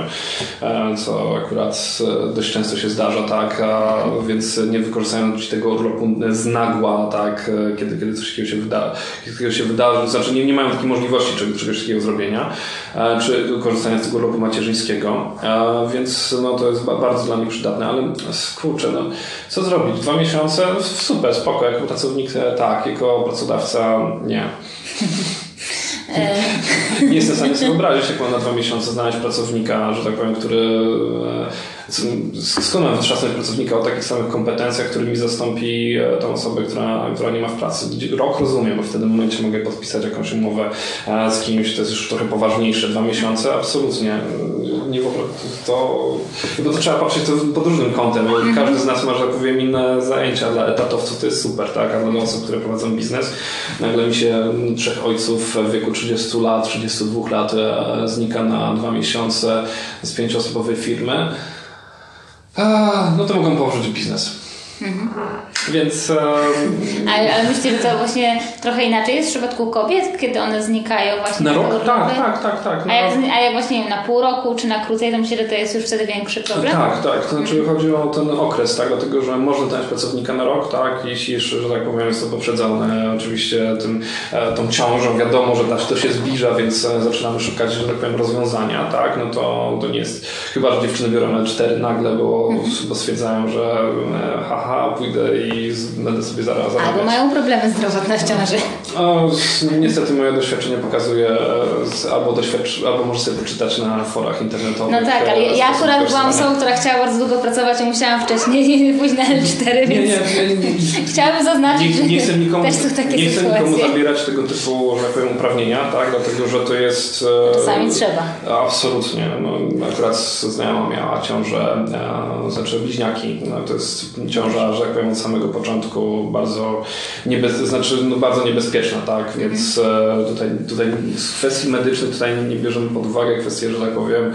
co akurat dość często się zdarza, tak, a więc nie wykorzystają ci tego urlopu z nagła, tak, kiedy, kiedy coś takiego się wyda, kiedy się wydarzy, znaczy nie, nie mają takiej możliwości czegoś, czegoś takiego zrobienia, czy korzystania z tego urlopu macierzyńskiego, więc no, to jest bardzo dla nich przydatne, ale kurczę, no, co zrobić? Dwa miesiące? Super, spoko, jako pracownik e, tak, jako pracodawca nie. E. nie jestem w stanie sobie wyobrazić, jak mam na dwa miesiące znaleźć pracownika, że tak powiem, który e, skąd mam wytrzasnąć pracownika o takich samych kompetencjach, który mi zastąpi e, tą osobę, która, która nie ma w pracy. Rok rozumiem, bo w tym momencie mogę podpisać jakąś umowę e, z kimś, to jest już trochę poważniejsze. Dwa miesiące? Absolutnie. Nie w ogóle to, bo to trzeba patrzeć to pod różnym kątem. Mhm. Każdy z nas ma, że powiem, inne zajęcia. Dla etatowców to jest super, tak? A dla osób, które prowadzą biznes, nagle mi się trzech ojców w wieku 30 lat, 32 lat e, znika na dwa miesiące z pięcioosobowej firmy. A, no to mogą położyć biznes. Mhm. Więc. Um... Ale, ale myślicie, że to właśnie trochę inaczej jest w przypadku kobiet, kiedy one znikają właśnie na rok? Tak, tak, tak, tak. A jak, a jak właśnie wiem, na pół roku czy na krócej, to myślę, że to jest już wtedy większy problem? Tak, tak. To znaczy mhm. chodzi o ten okres, tak, dlatego że można dać pracownika na rok, tak, jeśli jeszcze, że tak powiem, jest to poprzedzone oczywiście tym, e, tą ciążą, wiadomo, że to się zbliża, więc e, zaczynamy szukać, że tak powiem, rozwiązania, tak, no to, to nie jest, chyba, że dziewczyny biorą L4 nagle, bo, mhm. bo stwierdzają, że e, haha, aha, pójdę i będę sobie zaraz zarabiać. Albo mają problemy zdrowotne w ciąży. O, niestety moje doświadczenie pokazuje, albo, doświadcz, albo może sobie poczytać na forach internetowych. No tak, ale ja akurat byłam osobą, która chciała bardzo długo pracować i musiałam wcześniej pójść na L4, więc nie, nie, nie, chciałabym zaznaczyć, nie, nie chcę nikomu, też są takie Nie chcę nikomu zabierać tego typu, że tak powiem, uprawnienia, tak, dlatego, że to jest... E, Czasami trzeba. Absolutnie. No, akurat znajoma miała ciążę, e, znaczy bliźniaki, no, to jest ciąża że jak powiem, od samego początku bardzo, niebez, znaczy, no, bardzo niebezpieczna, tak? Więc mm. tutaj, tutaj z kwestii medycznych tutaj nie bierzemy pod uwagę kwestię, że tak powiem,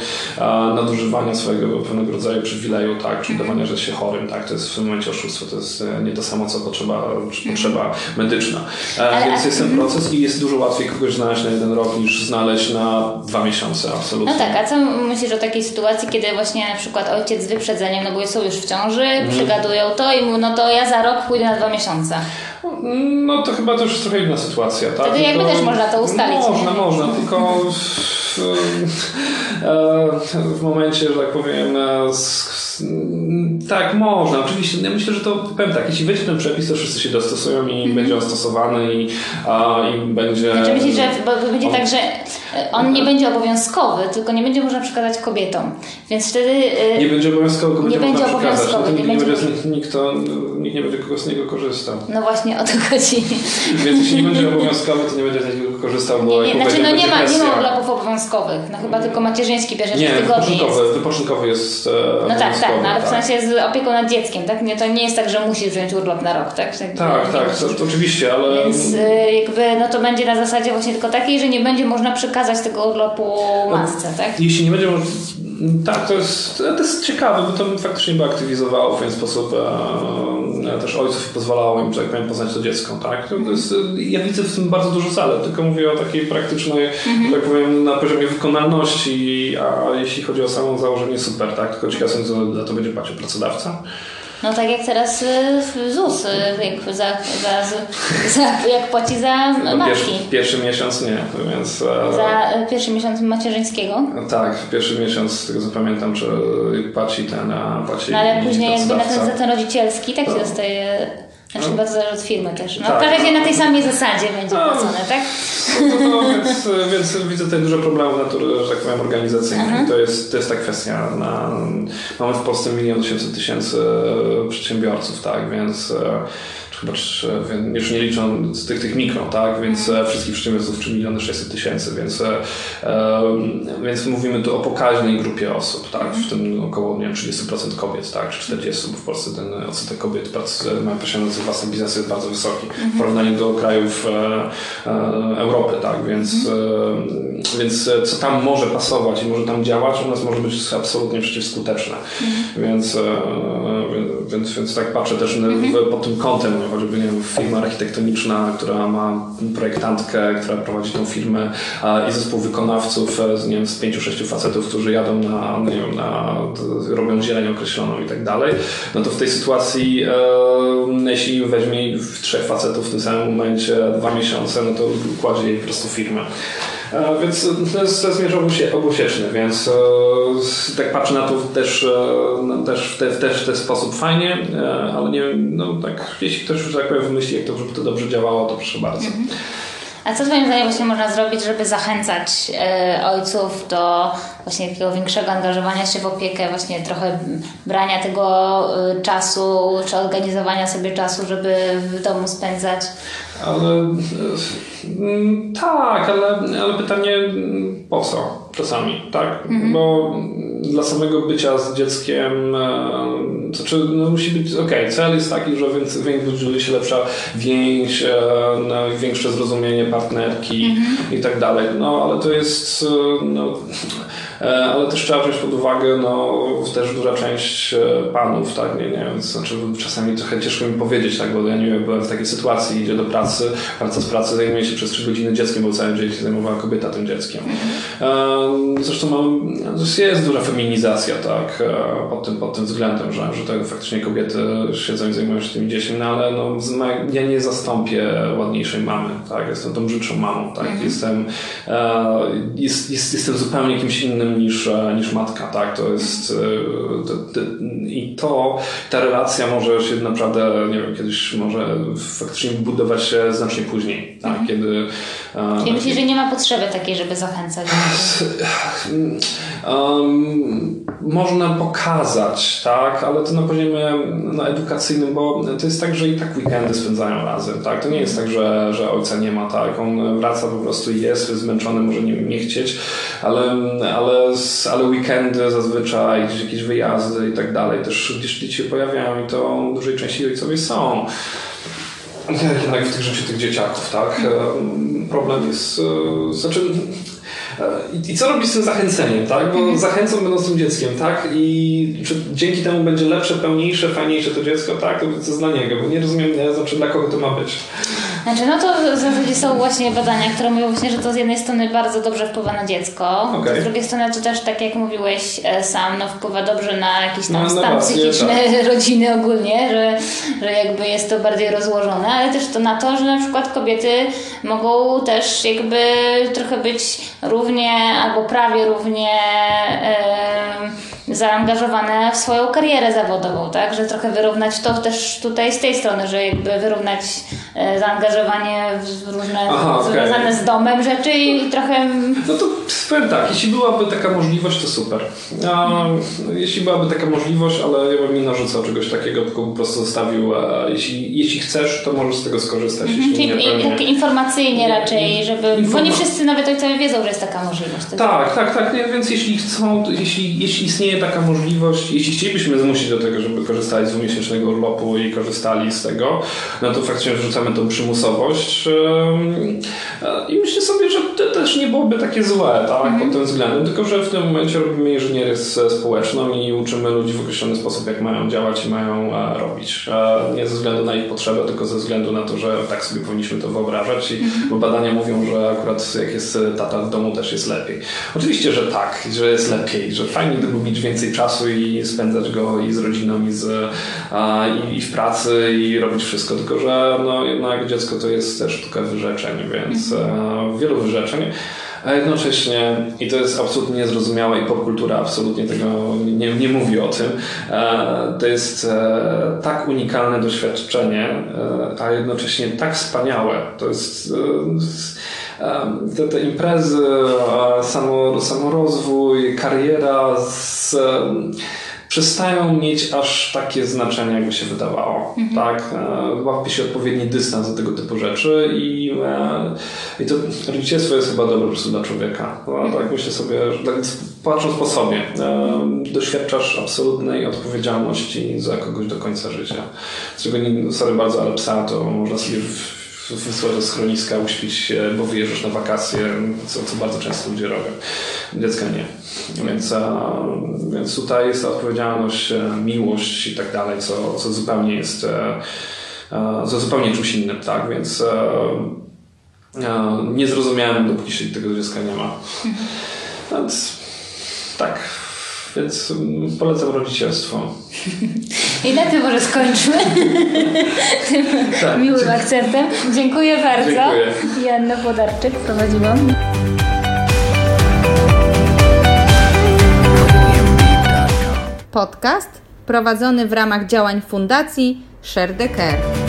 nadużywania swojego pewnego rodzaju przywileju, tak? Czy udawania, że jest się chorym, tak? To jest w tym momencie oszustwo, to jest e, nie to samo, co potrzeba, mhm. potrzeba medyczna. E, Więc jest ten mhm. proces i jest dużo łatwiej kogoś znaleźć na jeden rok niż znaleźć na dwa miesiące, absolutnie. No tak, a co myślisz o takiej sytuacji, kiedy właśnie na przykład ojciec z wyprzedzeniem, no bo są już w ciąży, mm. przygadują to i no to ja za rok pójdę na dwa miesiące. No to chyba to już jest trochę inna sytuacja, tak? Wtedy jakby to, też można to ustalić. Można, nie? można, tylko w, w, momencie, że tak powiem, tak, można. Oczywiście, ja myślę, że to powiem tak, jeśli wejdzie ten przepis, to wszyscy się dostosują i mm -hmm. będzie on stosowany i, a, i będzie... Znaczy myślisz, że bo będzie on... tak, że E, on nie będzie obowiązkowy, tylko nie będzie można przekazać kobietom. Więc wtedy. E, nie będzie obowiązkowy, kobieta nie będzie obowiązkowy. No nie, nie, będzie, nikt, nikt, to, nikt nie będzie kogo z niego korzystał. No właśnie o to chodzi. Więc jeśli nie będzie obowiązkowy, to nie będzie z niego korzystał, bo nie, nie, znaczy, no nie ma, nie ma urlopów obowiązkowych. No chyba tylko macierzyński bierze nie, wypoczynkowy, jest. wypoczynkowy jest e, No tak, tak, no, ale w tak. sensie z opieką nad dzieckiem, tak? Nie, to nie jest tak, że musisz wziąć urlop na rok, tak? Tak, tak, tak to, to, oczywiście, ale... Więc e, jakby, no to będzie na zasadzie właśnie tylko takiej, że nie będzie można przekazać tego urlopu matce, tak? Jeśli nie będzie tak, to jest, to jest ciekawe, bo to faktycznie by aktywizowało w pewien sposób e, też ojców i pozwalało im, że tak powiem, poznać to dziecko. Tak? To jest, ja widzę w tym bardzo dużo zalet, tylko mówię o takiej praktycznej, mhm. tak powiem, na poziomie wykonalności, a jeśli chodzi o samo założenie, super, tak? Tylko ciekawe są, za to będzie płacił pracodawca. No tak jak teraz y, ZUS, y, jak, za, za, za, jak płaci za matki. Pierwszy, pierwszy miesiąc nie, więc... E, za y, pierwszy miesiąc macierzyńskiego? Tak, pierwszy miesiąc, z tego co pamiętam, że płaci ten, płaci No ale później jakby na ten, za ten rodzicielski tak się dostaje znaczy no. chyba to zależy od firmy też. No, tak. W każdym razie na tej samej zasadzie będzie no, płacone, tak? No, no, więc, więc widzę tutaj dużo problemów natury, że tak powiem, organizacyjnych. To jest, to jest ta kwestia. Na, mamy w Polsce milion osiemset tysięcy przedsiębiorców, tak, więc chyba już nie licząc tych, tych mikro, tak, więc e, wszystkich przedsiębiorców 3 miliony 600 tysięcy, więc, e, więc mówimy tu o pokaźnej grupie osób, tak, w tym około nie wiem, 30% kobiet, tak, czy 40%, bo w Polsce ten odsetek kobiet mają posiadających własne biznesy jest bardzo wysoki w porównaniu do krajów e, Europy, tak, więc, więc co tam może pasować i może tam działać, u nas może być absolutnie przeciwskuteczne, więc, więc, więc tak patrzę też pod tym kątem, choćby nie wiem, firma architektoniczna, która ma projektantkę, która prowadzi tą firmę i zespół wykonawców e, nie wiem, z pięciu, sześciu facetów, którzy jadą na, nie wiem, na, robią zieleń określoną i tak dalej, no to w tej sytuacji e, jeśli weźmie trzech facetów w tym samym momencie dwa miesiące, no to kładzie jej po prostu firmę. E, więc to jest, to jest mierz obusieczny, więc e, tak patrzę na to też, e, też, w, te, też ten sposób fajnie, ale nie no tak, jeśli ktoś już tak powiem wymyśli, jak to, żeby to dobrze działało, to proszę bardzo. Mhm. A co Twoim zdaniem właśnie można zrobić, żeby zachęcać ojców do właśnie takiego większego angażowania się w opiekę, właśnie trochę brania tego czasu, czy organizowania sobie czasu, żeby w domu spędzać? Ale e, tak, ale, ale pytanie po co czasami, tak? Mhm. Bo dla samego bycia z dzieckiem, to znaczy no, musi być, ok, cel jest taki, że buduje się lepsza więź, no, większe zrozumienie partnerki mhm. i tak dalej, no ale to jest, no, E, ale też trzeba wziąć pod uwagę, no, też duża część e, panów, tak, nie, nie wiem, znaczy czasami trochę ciężko mi powiedzieć, tak, bo ja nie wiem, byłem w takiej sytuacji, idzie do pracy, wraca z pracy, zajmuje się przez 3 godziny dzieckiem, bo cały dzień się zajmowała kobieta tym dzieckiem. E, zresztą mam, jest duża feminizacja, tak, pod tym, pod tym względem, że, że tak faktycznie kobiety siedzą i zajmują się tymi dziećmi, no ale no, ja nie zastąpię ładniejszej mamy, tak, jestem tą brzydszą mamą, tak, mhm. jestem, jest, jest, jestem zupełnie kimś innym niż, e, niż matka, tak? To jest e, i to, ta relacja może się naprawdę, nie wiem, kiedyś może faktycznie budować się znacznie później, tak? Mhm. Kiedy... E, Czyli myślisz, że nie ma potrzeby takiej, żeby zachęcać? Um, można pokazać, tak? Ale to na poziomie no, edukacyjnym, bo to jest tak, że i tak weekendy spędzają razem, tak? To nie jest tak, że, że ojca nie ma, tak? On wraca po prostu i jest zmęczony, może nie, nie chcieć, ale, ale ale, weekendy zazwyczaj, gdzieś jakieś wyjazdy i tak dalej, też gdzieś dzieci się pojawiają i to w dużej części ojcowie są. Jednak w tych życiu tych dzieciaków, tak? Problem jest, e, znaczy i, I, co robić z tym zachęceniem, tak? Bo mhm. zachęcą będąc tym dzieckiem, tak? I czy dzięki temu będzie lepsze, pełniejsze, fajniejsze to dziecko, tak? To jest dla niego, bo nie rozumiem, znaczy dla kogo to ma być. Znaczy, no to w zasadzie są właśnie badania, które mówią właśnie, że to z jednej strony bardzo dobrze wpływa na dziecko, okay. z drugiej strony to też, tak jak mówiłeś e, sam, no wpływa dobrze na jakiś tam no, stan no psychiczny tak. rodziny ogólnie, że, że jakby jest to bardziej rozłożone, ale też to na to, że na przykład kobiety mogą też jakby trochę być równie albo prawie równie zaangażowane w swoją karierę zawodową, tak? Że trochę wyrównać to też tutaj z tej strony, że jakby wyrównać zaangażowanie w różne Aha, związane okay. z domem rzeczy i trochę... No to powiem tak, jeśli byłaby taka możliwość, to super. A, hmm. Jeśli byłaby taka możliwość, ale ja bym nie narzucał czegoś takiego, tylko po prostu zostawił, jeśli, jeśli chcesz, to możesz z tego skorzystać. Mhm, czyli nie, tak informacyjnie raczej, żeby... Bo nie wszyscy nawet ojcowie wiedzą, że jest taka możliwość. Tak, tak, tak. Nie, więc jeśli chcą, jeśli, jeśli istnieje taka możliwość, jeśli chcielibyśmy zmusić do tego, żeby korzystali z dwumiesięcznego urlopu i korzystali z tego, no to faktycznie wrzucamy tą przymusowość i myślę sobie, że to też nie byłoby takie złe tak, mm pod tym względem, tylko że w tym momencie robimy inżynierię społeczną i uczymy ludzi w określony sposób, jak mają działać i mają e, robić. Nie ze względu na ich potrzeby, tylko ze względu na to, że tak sobie powinniśmy to wyobrażać i -hmm. bo badania mówią, że akurat jak jest tata w domu też jest lepiej. Oczywiście, że tak, że jest lepiej, że fajnie gdyby mieć więcej czasu i spędzać go i z rodziną i, z, i w pracy i robić wszystko, tylko że no, jednak dziecko to jest też sztuka wyrzeczeń, więc -hmm. wielu wyrzeczeń a jednocześnie, i to jest absolutnie niezrozumiałe i popkultura absolutnie tego nie, nie mówi o tym, e, to jest e, tak unikalne doświadczenie, a jednocześnie tak wspaniałe. To jest te, te imprezy, samo, samorozwój, kariera z przestają mieć aż takie znaczenie, jakby się wydawało. Mhm. Tak? E, łapie się odpowiedni dystans do tego typu rzeczy i, e, i to rodzicielstwo jest chyba dobre po prostu dla człowieka. No, mhm. tak myślę sobie, tak, patrząc po sobie, e, doświadczasz absolutnej odpowiedzialności za kogoś do końca życia. Z czego nie, sorry bardzo, ale psa to można sobie wysłać do schroniska, uśpić się, bo wyjeżdżasz na wakacje, co, co bardzo często ludzie robią. Dziecka nie. Więc, więc tutaj jest ta odpowiedzialność, e, miłość i tak dalej, co, co zupełnie jest e, co zupełnie czymś innym, tak? Więc nie zrozumiałem, dopóki się tego dziecka nie ma. Więc tak, więc polecam rodzicielstwo. I na tym może skończmy. tym tak, miłym akcentem. Dziękuję bardzo. Dziękuję. Janna Podarczyk prowadziłam. Podcast prowadzony w ramach działań Fundacji Share the Care.